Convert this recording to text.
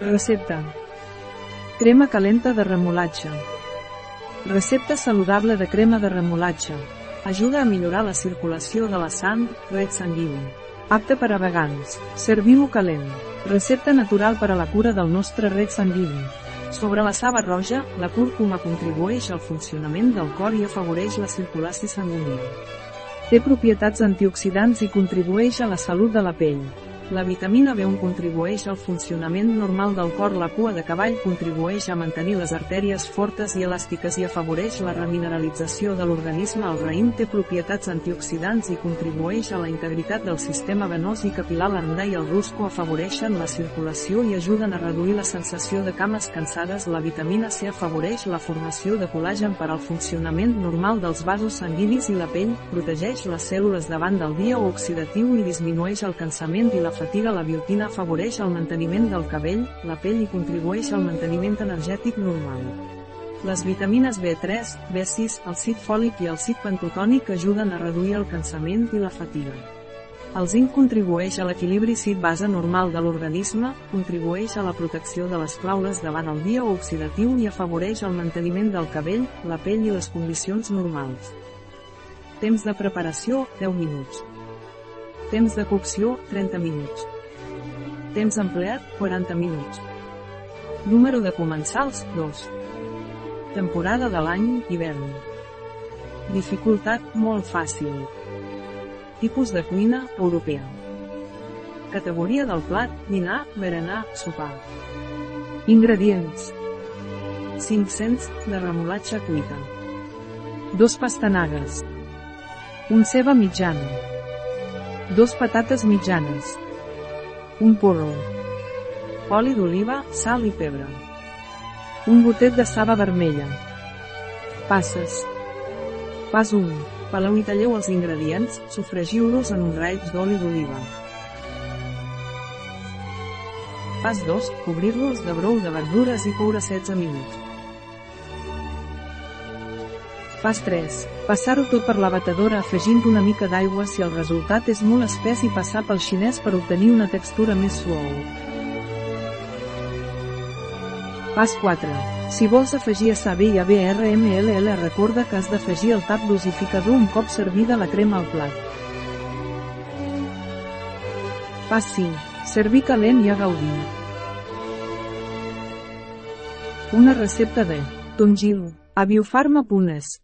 Recepta. Crema calenta de remolatge. Recepta saludable de crema de remolatge. Ajuda a millorar la circulació de la sang, red sanguini. Apte per a vegans. Serviu-ho calent. Recepta natural per a la cura del nostre red sanguini. Sobre la saba roja, la cúrcuma contribueix al funcionament del cor i afavoreix la circulació sanguínia. Té propietats antioxidants i contribueix a la salut de la pell. La vitamina B1 contribueix al funcionament normal del cor. La cua de cavall contribueix a mantenir les artèries fortes i elàstiques i afavoreix la remineralització de l'organisme. El raïm té propietats antioxidants i contribueix a la integritat del sistema venós i capilar. L'andà i el rusco afavoreixen la circulació i ajuden a reduir la sensació de cames cansades. La vitamina C afavoreix la formació de col·lagen per al funcionament normal dels vasos sanguinis i la pell, protegeix les cèl·lules davant del dia oxidatiu i disminueix el cansament i la fatiga la biotina afavoreix el manteniment del cabell, la pell i contribueix al manteniment energètic normal. Les vitamines B3, B6, el cit fòlic i el cit pentotònic ajuden a reduir el cansament i la fatiga. El zinc contribueix a l'equilibri cit-base normal de l'organisme, contribueix a la protecció de les claules davant el dia oxidatiu i afavoreix el manteniment del cabell, la pell i les condicions normals. Temps de preparació, 10 minuts. Temps de cocció, 30 minuts. Temps empleat, 40 minuts. Número de comensals, 2. Temporada de l'any, hivern. Dificultat, molt fàcil. Tipus de cuina, europea. Categoria del plat, dinar, berenar, sopar. Ingredients. 500 de remolatge cuita. Dos pastanagues. Un ceba mitjana. Dos patates mitjanes. Un porro. Oli d'oliva, sal i pebre. Un gotet de saba vermella. Passes. Pas 1. Peleu i talleu els ingredients, sofregiu-los en un raig d'oli d'oliva. Pas 2. Cobrir-los de brou de verdures i coure 16 minuts. Pas 3. Passar-ho tot per la batedora afegint una mica d'aigua si el resultat és molt espès i passar pel xinès per obtenir una textura més suau. Pas 4. Si vols afegir a saber i ABRMLL recorda que has d'afegir el tap dosificador un cop servida la crema al plat. Pas 5. Servir calent i a gaudir. Una recepta de Tongil, a biofarma.es